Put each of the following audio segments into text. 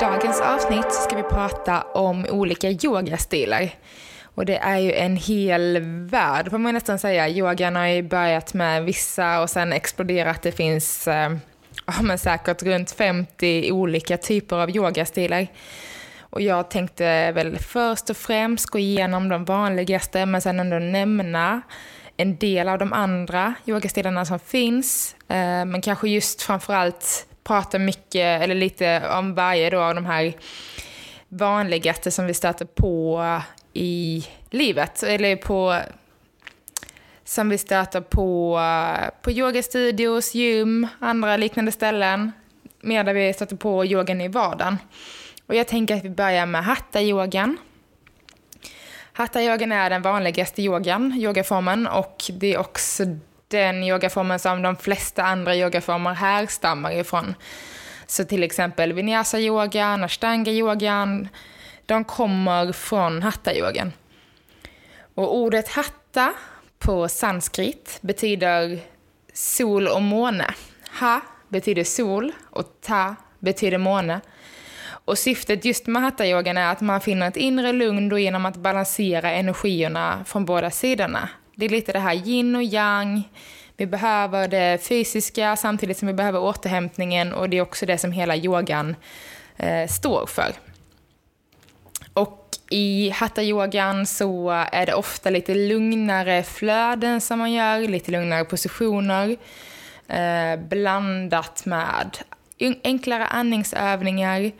Dagens avsnitt ska vi prata om olika yogastilar. Och det är ju en hel värld får man nästan säga. Yogan har ju börjat med vissa och sen exploderat. Det finns eh, ja, men säkert runt 50 olika typer av yogastilar. Och jag tänkte väl först och främst gå igenom de vanligaste men sen ändå nämna en del av de andra yogastilarna som finns. Eh, men kanske just framförallt prata mycket, eller lite om varje då av de här vanligaste som vi stöter på i livet, eller på som vi stöter på på yogastudios, gym, andra liknande ställen, mer där vi stöter på yogan i vardagen. Och jag tänker att vi börjar med hatta-yogan. Hatta-yogan är den vanligaste yogan, yogaformen, och det är också den yogaformen som de flesta andra yogaformer härstammar ifrån. Så till exempel vinyasa-yogan, ashtanga-yogan, de kommer från hatta-yogan. Och ordet hatta på sanskrit betyder sol och måne. Ha betyder sol och ta betyder måne. Och syftet just med hatta-yogan är att man finner ett inre lugn då genom att balansera energierna från båda sidorna. Det är lite det här yin och yang. Vi behöver det fysiska samtidigt som vi behöver återhämtningen och det är också det som hela yogan eh, står för. Och i hatta-yogan så är det ofta lite lugnare flöden som man gör, lite lugnare positioner. Eh, blandat med enklare andningsövningar.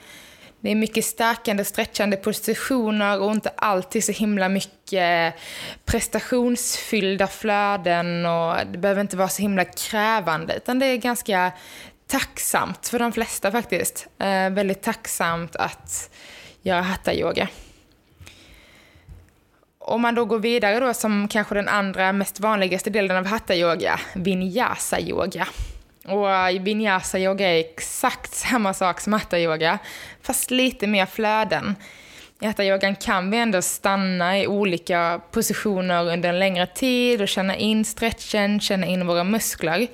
Det är mycket stärkande, stretchande positioner och inte alltid så himla mycket prestationsfyllda flöden och det behöver inte vara så himla krävande utan det är ganska tacksamt för de flesta faktiskt. Eh, väldigt tacksamt att göra hatta-yoga. Om man då går vidare då som kanske den andra mest vanligaste delen av hatta-yoga, vinyasa-yoga. Och eh, vinyasa-yoga är exakt samma sak som hatta-yoga, fast lite mer flöden. I hatta-yogan kan vi ändå stanna i olika positioner under en längre tid och känna in stretchen, känna in våra muskler.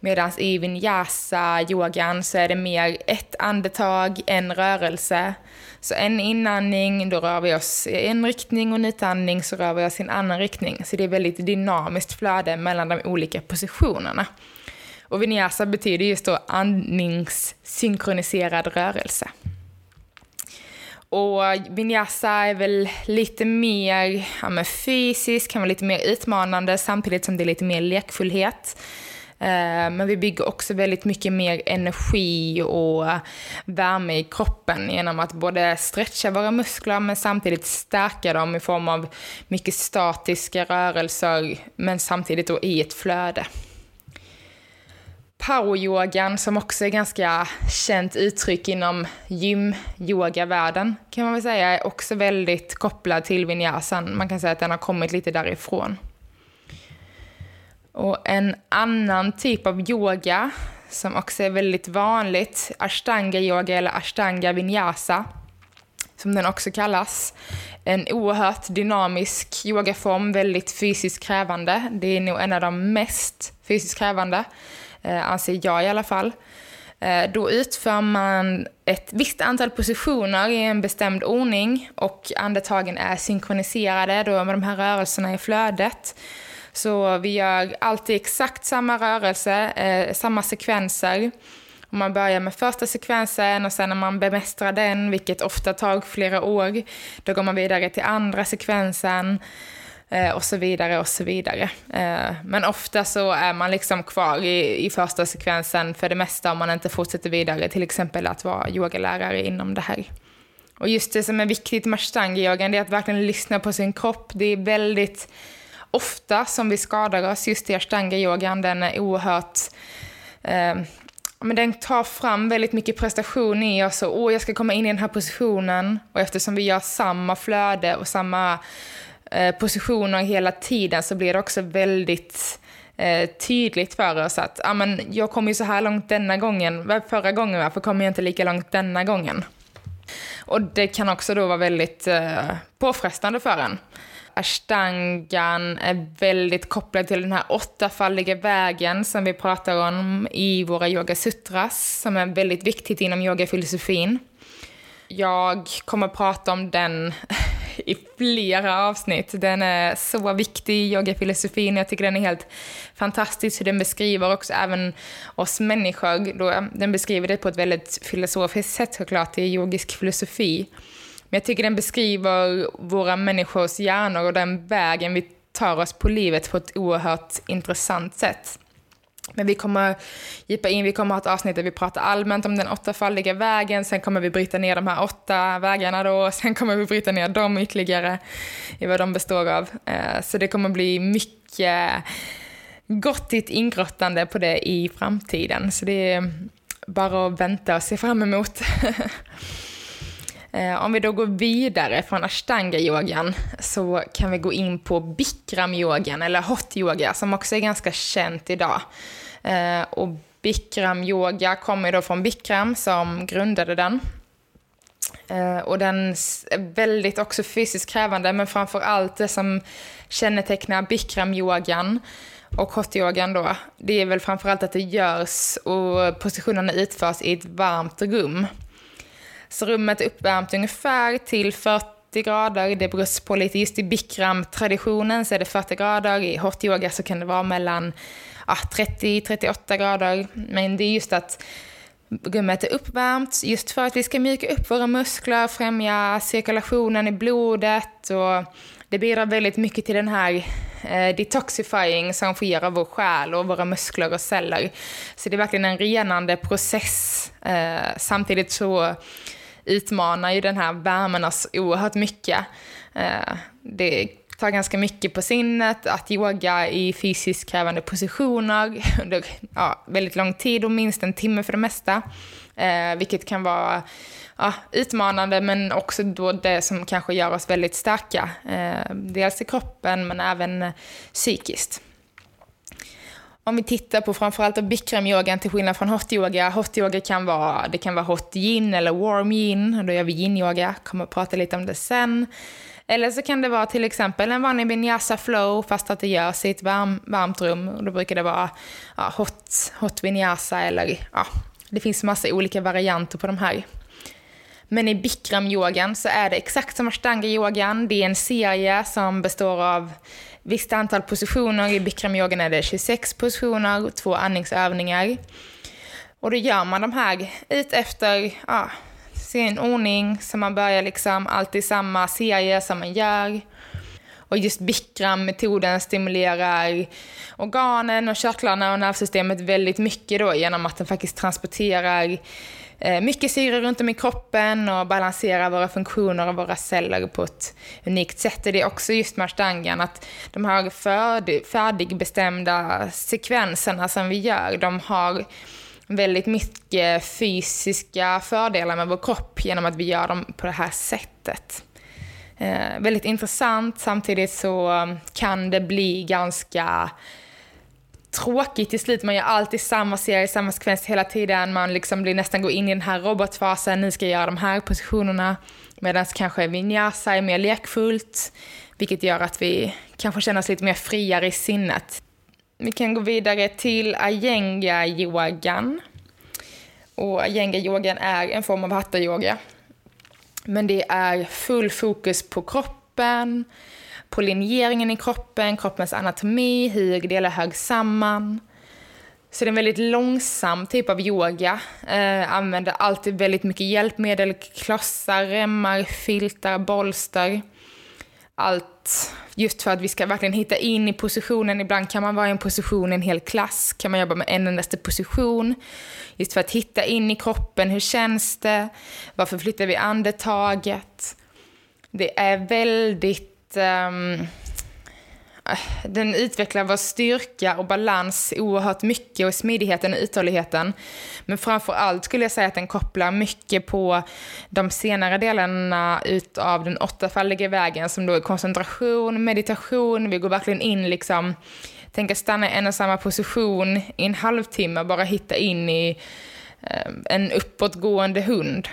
Medan i vinyasa-yogan så är det mer ett andetag, en rörelse. Så en inandning, då rör vi oss i en riktning och en utandning så rör vi oss i en annan riktning. Så det är väldigt dynamiskt flöde mellan de olika positionerna. Och vinyasa betyder just då andningssynkroniserad rörelse. Och vinyasa är väl lite mer ja, fysisk, kan vara lite mer utmanande samtidigt som det är lite mer lekfullhet. Eh, men vi bygger också väldigt mycket mer energi och värme i kroppen genom att både stretcha våra muskler men samtidigt stärka dem i form av mycket statiska rörelser men samtidigt då i ett flöde. Poweryogan, som också är ganska känt uttryck inom gym-yoga-världen, kan man väl säga, är också väldigt kopplad till vinyasan. Man kan säga att den har kommit lite därifrån. Och en annan typ av yoga som också är väldigt vanligt, ashtanga yoga eller ashtanga vinyasa, som den också kallas. En oerhört dynamisk yogaform, väldigt fysiskt krävande. Det är nog en av de mest fysiskt krävande, anser jag i alla fall. Eh, då utför man ett visst antal positioner i en bestämd ordning och andetagen är synkroniserade då med de här rörelserna i flödet. Så vi gör alltid exakt samma rörelse, eh, samma sekvenser. Man börjar med första sekvensen och sen när man bemästrar den, vilket ofta tar flera år, då går man vidare till andra sekvensen Eh, och så vidare och så vidare. Eh, men ofta så är man liksom kvar i, i första sekvensen för det mesta om man inte fortsätter vidare, till exempel att vara yogalärare inom det här Och just det som är viktigt med ashtanga-yogan är att verkligen lyssna på sin kropp. Det är väldigt ofta som vi skadar oss just i ashtanga-yogan. Den är oerhört eh, men den tar fram väldigt mycket prestation i oss och åh, jag ska komma in i den här positionen. Och eftersom vi gör samma flöde och samma Eh, positioner hela tiden så blir det också väldigt eh, tydligt för oss att ah, men jag kom ju så här långt denna gången, förra gången, varför kommer jag inte lika långt denna gången? Och det kan också då vara väldigt eh, påfrestande för en ashtangan är väldigt kopplad till den här åttafaldiga vägen som vi pratar om i våra yogasutras, som är väldigt viktigt inom yogafilosofin. Jag kommer prata om den i flera avsnitt. Den är så viktig yogafilosofin. Jag tycker den är helt fantastisk hur den beskriver också även oss människor. Då den beskriver det på ett väldigt filosofiskt sätt såklart, i yogisk filosofi. Men jag tycker den beskriver våra människors hjärnor och den vägen vi tar oss på livet på ett oerhört intressant sätt. Men vi kommer djupa in, vi kommer ha ett avsnitt där vi pratar allmänt om den åttafaldiga vägen, sen kommer vi bryta ner de här åtta vägarna då, sen kommer vi bryta ner dem ytterligare i vad de består av. Eh, så det kommer bli mycket gottigt ingrottande på det i framtiden. Så det är bara att vänta och se fram emot. Eh, om vi då går vidare från ashtanga-yogan så kan vi gå in på bikram-yogan, eller hot-yoga, som också är ganska känt idag. Eh, och bikram-yoga kommer då från Bikram som grundade den. Eh, och den är väldigt också fysiskt krävande, men framför allt det som kännetecknar bikram-yogan och hot-yogan då, det är väl framförallt att det görs och positionerna utförs i ett varmt rum. Så rummet är uppvärmt ungefär till 40 grader. Det beror på lite. Just i bikram-traditionen så är det 40 grader. I hot yoga så kan det vara mellan ja, 30-38 grader. Men det är just att rummet är uppvärmt just för att vi ska mjuka upp våra muskler, främja cirkulationen i blodet och det bidrar väldigt mycket till den här eh, detoxifying som sker av vår själ och våra muskler och celler. Så det är verkligen en renande process. Eh, samtidigt så utmanar ju den här värmen oss oerhört mycket. Eh, det tar ganska mycket på sinnet att yoga i fysiskt krävande positioner under ja, väldigt lång tid och minst en timme för det mesta. Eh, vilket kan vara ja, utmanande men också då det som kanske gör oss väldigt starka. Eh, dels i kroppen men även psykiskt. Om vi tittar på framförallt bikramyogan till skillnad från hot-yoga. Hot-yoga kan vara, det kan vara hot yin eller warm yin. Då gör vi yin-yoga, kommer att prata lite om det sen. Eller så kan det vara till exempel en vanlig vinyasa flow fast att det görs i ett varm, varmt rum. Och då brukar det vara ja, hot, hot vinyasa eller ja, det finns massa olika varianter på de här. Men i bikramyogan så är det exakt som ashtanga-yogan. Det är en serie som består av visst antal positioner. I bikramyogan är det 26 positioner, två andningsövningar. Och då gör man de här ut efter ja, sin ordning, så man börjar liksom alltid samma serie som man gör. Och just Bikram-metoden stimulerar organen och körtlarna och nervsystemet väldigt mycket då genom att den faktiskt transporterar Eh, mycket syre runt om i kroppen och balansera våra funktioner och våra celler på ett unikt sätt. Det är också just med ashtangan att de här färdigbestämda sekvenserna som vi gör, de har väldigt mycket fysiska fördelar med vår kropp genom att vi gör dem på det här sättet. Eh, väldigt intressant, samtidigt så kan det bli ganska tråkigt till slut. Man gör alltid samma serie, samma sekvens hela tiden. Man liksom blir nästan går in i den här robotfasen, nu ska jag göra de här positionerna. Medan kanske vinyasa är mer lekfullt, vilket gör att vi kanske känner oss lite mer friare i sinnet. Vi kan gå vidare till ayenga-yogan. Och ayenga-yogan är en form av hatta-yoga. Men det är full fokus på kroppen, på linjeringen i kroppen, kroppens anatomi, hur delar hög samman. Så det är en väldigt långsam typ av yoga. Eh, använder alltid väldigt mycket hjälpmedel, klossar, remmar, filtar, bolster. allt just för att vi ska verkligen hitta in i positionen. Ibland kan man vara i en position i en hel klass, kan man jobba med en endaste position. Just för att hitta in i kroppen, hur känns det? Varför flyttar vi andetaget? Det är väldigt... Um, den utvecklar vår styrka och balans oerhört mycket och smidigheten och uthålligheten. Men framför allt skulle jag säga att den kopplar mycket på de senare delarna utav den åttafaldiga vägen som då är koncentration, meditation, vi går verkligen in liksom, tänka stanna i en och samma position i en halvtimme, bara hitta in i ehm, en uppåtgående hund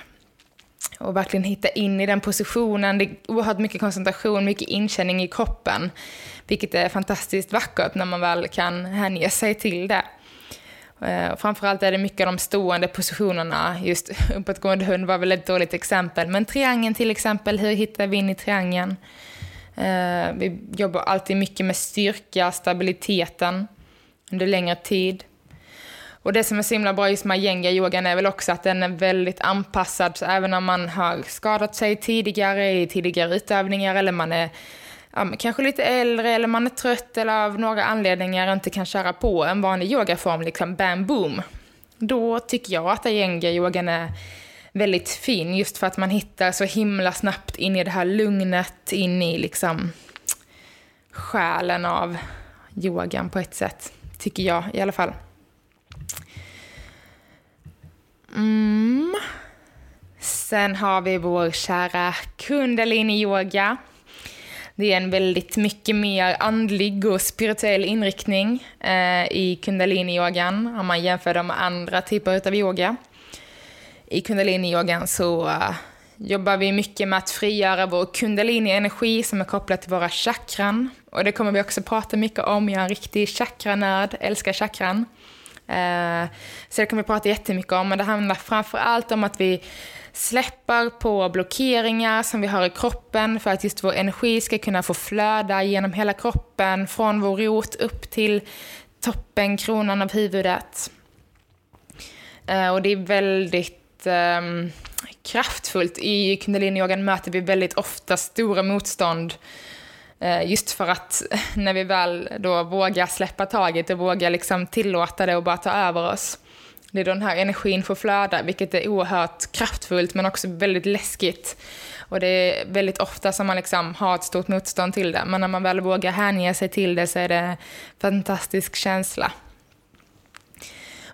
och verkligen hitta in i den positionen. Det är oerhört mycket koncentration, mycket inkänning i kroppen. Vilket är fantastiskt vackert när man väl kan hänge sig till det. Eh, framförallt är det mycket av de stående positionerna, just uppåtgående hund var väl ett dåligt exempel, men triangeln till exempel, hur hittar vi in i triangeln? Eh, vi jobbar alltid mycket med styrka, stabiliteten under längre tid. Och det som är så himla bra just med yenga-yogan är väl också att den är väldigt anpassad, så även om man har skadat sig tidigare i tidigare utövningar eller man är ja, kanske lite äldre eller man är trött eller av några anledningar inte kan köra på en vanlig yogaform, liksom bam boom. Då tycker jag att ayenga-yogan är väldigt fin just för att man hittar så himla snabbt in i det här lugnet, in i liksom själen av yogan på ett sätt. Tycker jag i alla fall. Mm. Sen har vi vår kära kundalini-yoga. Det är en väldigt mycket mer andlig och spirituell inriktning eh, i kundalini-yogan om man jämför dem med andra typer av yoga. I kundalini-yogan så uh, jobbar vi mycket med att frigöra vår kundalini-energi som är kopplad till våra chakran. Och det kommer vi också prata mycket om. Jag är en riktig chakranörd, älskar chakran. Eh, så det kommer vi prata jättemycket om, men det handlar framför allt om att vi släpper på blockeringar som vi har i kroppen för att just vår energi ska kunna få flöda genom hela kroppen, från vår rot upp till toppen, kronan av huvudet. Eh, och det är väldigt um, kraftfullt. I kundaliniyogan möter vi väldigt ofta stora motstånd Eh, just för att när vi väl då vågar släppa taget och vågar liksom tillåta det och bara ta över oss, det är då den här energin får flöda, vilket är oerhört kraftfullt men också väldigt läskigt. Och det är väldigt ofta som man liksom har ett stort motstånd till det, men när man väl vågar hänge sig till det så är det en fantastisk känsla.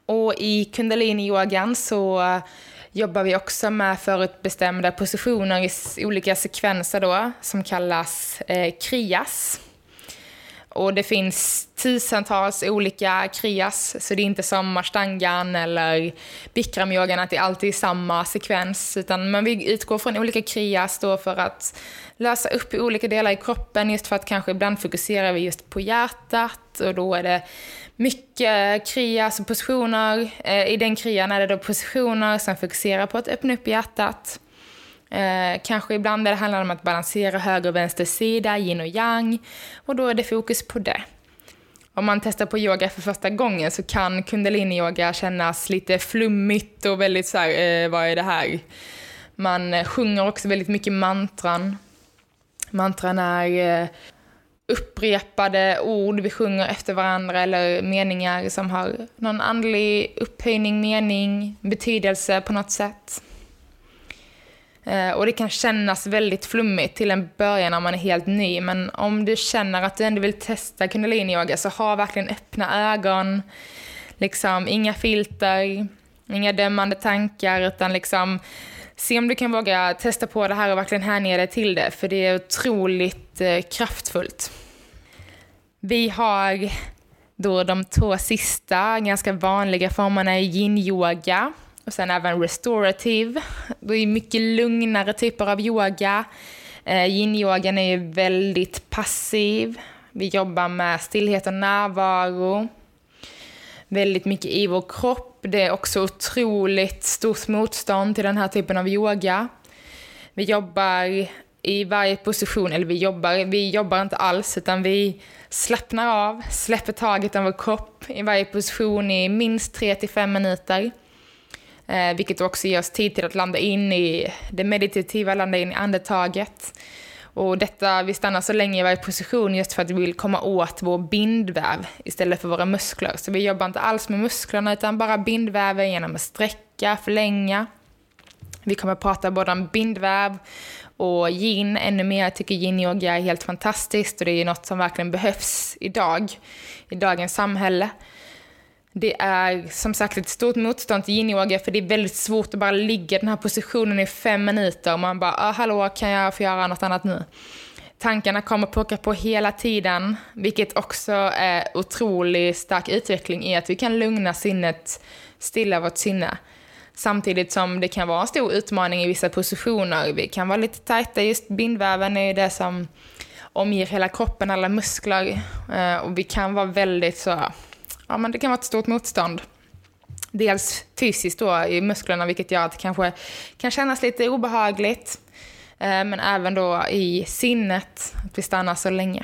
Och i kundalini-yogan så jobbar vi också med förutbestämda positioner i olika sekvenser då, som kallas eh, krias. Och det finns tusentals olika krias, så det är inte som ashtangan eller bikramyogan att det alltid är samma sekvens, utan man vi utgår från olika krias då för att lösa upp i olika delar i kroppen, just för att kanske ibland fokuserar vi just på hjärtat och då är det mycket krias och positioner. Eh, I den krian är det då positioner som fokuserar på att öppna upp hjärtat. Eh, kanske ibland där det handlar om att balansera höger och vänster sida, yin och yang. Och då är det fokus på det. Om man testar på yoga för första gången så kan kundalini-yoga kännas lite flummigt och väldigt så här, eh, vad är det här? Man eh, sjunger också väldigt mycket mantran. Mantran är eh, upprepade ord vi sjunger efter varandra eller meningar som har någon andlig upphöjning, mening, betydelse på något sätt. Eh, och det kan kännas väldigt flummigt till en början när man är helt ny, men om du känner att du ändå vill testa kundalini-yoga så ha verkligen öppna ögon, liksom inga filter, inga dömande tankar, utan liksom se om du kan våga testa på det här och verkligen hänge dig till det, för det är otroligt eh, kraftfullt. Vi har då de två sista ganska vanliga formerna i yin-yoga och sen även restorative. Det är mycket lugnare typer av yoga. Eh, Yin-yogan är ju väldigt passiv. Vi jobbar med stillhet och närvaro. Väldigt mycket i vår kropp. Det är också otroligt stort motstånd till den här typen av yoga. Vi jobbar i varje position, eller vi jobbar, vi jobbar inte alls, utan vi slappnar av, släpper taget om vår kropp i varje position i minst 3 till 5 minuter. Eh, vilket också ger oss tid till att landa in i det meditativa, landa in i andetaget. Och detta, vi stannar så länge i varje position just för att vi vill komma åt vår bindväv istället för våra muskler. Så vi jobbar inte alls med musklerna utan bara bindväven genom att sträcka, förlänga. Vi kommer att prata både om bindväv och yin ännu mer. Jag tycker yin-yoga är helt fantastiskt och det är något som verkligen behövs idag, i dagens samhälle. Det är som sagt ett stort motstånd till yinyoga för det är väldigt svårt att bara ligga i den här positionen i fem minuter och man bara ah, “hallå, kan jag få göra något annat nu?” Tankarna kommer pocka på hela tiden, vilket också är otroligt stark utveckling i att vi kan lugna sinnet, stilla vårt sinne. Samtidigt som det kan vara en stor utmaning i vissa positioner. Vi kan vara lite tajta, just bindväven är ju det som omger hela kroppen, alla muskler. Eh, och vi kan vara väldigt så, ja men det kan vara ett stort motstånd. Dels fysiskt då i musklerna, vilket gör att det kanske kan kännas lite obehagligt. Eh, men även då i sinnet, att vi stannar så länge.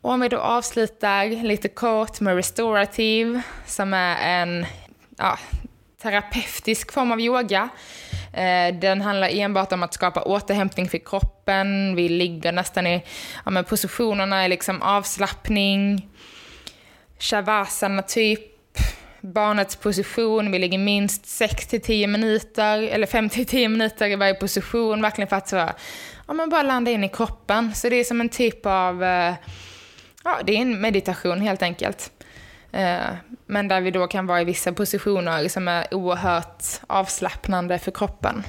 Och om vi då avslutar lite kort med restorativ, som är en ja, terapeutisk form av yoga. Eh, den handlar enbart om att skapa återhämtning för kroppen. Vi ligger nästan i ja, men positionerna i liksom avslappning. Shavasana typ. Barnets position. Vi ligger minst 6-10 minuter, eller 5-10 minuter i varje position. Verkligen för att så, ja, men bara landa in i kroppen. Så det är som en typ av, eh, ja det är en meditation helt enkelt. Eh, men där vi då kan vara i vissa positioner som är oerhört avslappnande för kroppen.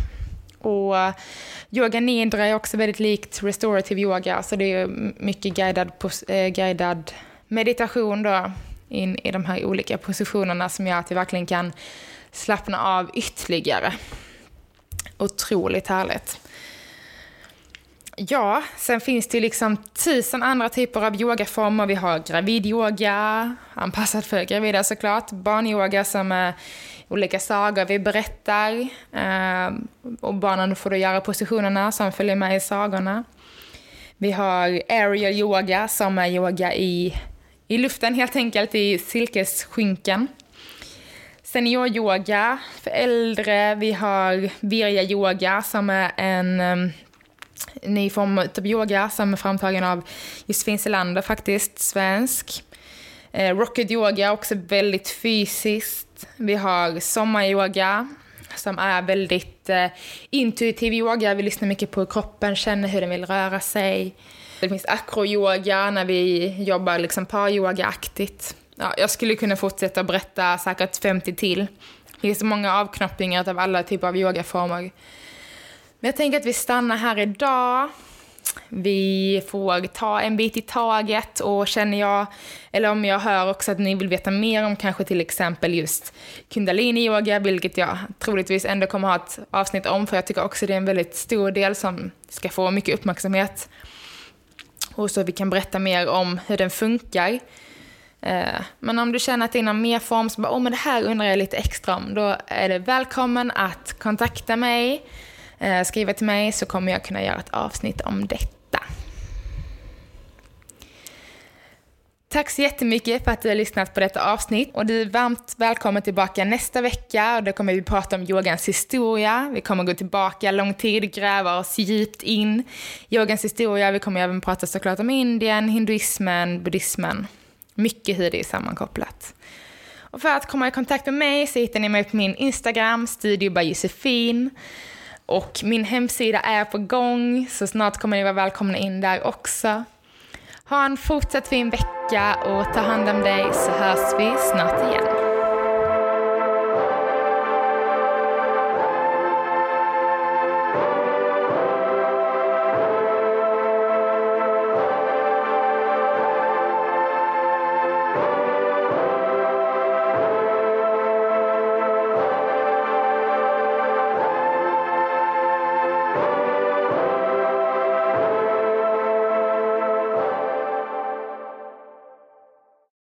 Och eh, yoga nidra är också väldigt likt restorative yoga, så det är mycket guidad, guidad meditation då in i de här olika positionerna som gör att vi verkligen kan slappna av ytterligare. Otroligt härligt. Ja, sen finns det ju liksom tusen andra typer av yogaformer. Vi har gravidyoga, anpassad för gravida såklart. Barnyoga som är olika sagor vi berättar. Eh, och barnen får då göra positionerna som följer med i sagorna. Vi har aerial yoga som är yoga i, i luften helt enkelt, i silkesskynken. Senioryoga för äldre. Vi har Virja-yoga som är en ny form av yoga som är framtagen av Josefin Selander faktiskt, svensk. Eh, rocket yoga, också väldigt fysiskt. Vi har sommaryoga som är väldigt Eh, intuitiv yoga. Vi lyssnar mycket på hur kroppen, känner hur den vill röra sig. Det finns akroyoga när vi jobbar liksom paryoga-aktigt. Ja, jag skulle kunna fortsätta berätta säkert 50 till. Det finns många avknoppningar av alla typer av yogaformer. Men jag tänker att vi stannar här idag. Vi får ta en bit i taget och känner jag, eller om jag hör också att ni vill veta mer om kanske till exempel just kundalini-yoga, vilket jag troligtvis ändå kommer ha ett avsnitt om, för jag tycker också det är en väldigt stor del som ska få mycket uppmärksamhet. Och så vi kan berätta mer om hur den funkar. Eh, men om du känner att det är någon mer form, som bara, oh, men det här undrar jag lite extra om, då är det välkommen att kontakta mig eh, skriva till mig så kommer jag kunna göra ett avsnitt om detta. Tack så jättemycket för att du har lyssnat på detta avsnitt och du är varmt välkommen tillbaka nästa vecka och då kommer vi prata om yogans historia. Vi kommer gå tillbaka lång tid, gräva oss djupt in i yogans historia. Vi kommer även prata såklart om Indien, hinduismen, buddhismen. Mycket hur det är sammankopplat. Och för att komma i kontakt med mig så hittar ni mig på min Instagram, Studio by Josefin. Och min hemsida är på gång, så snart kommer ni vara välkomna in där också. Ha en fortsatt fin vecka och ta hand om dig så hörs vi snart igen.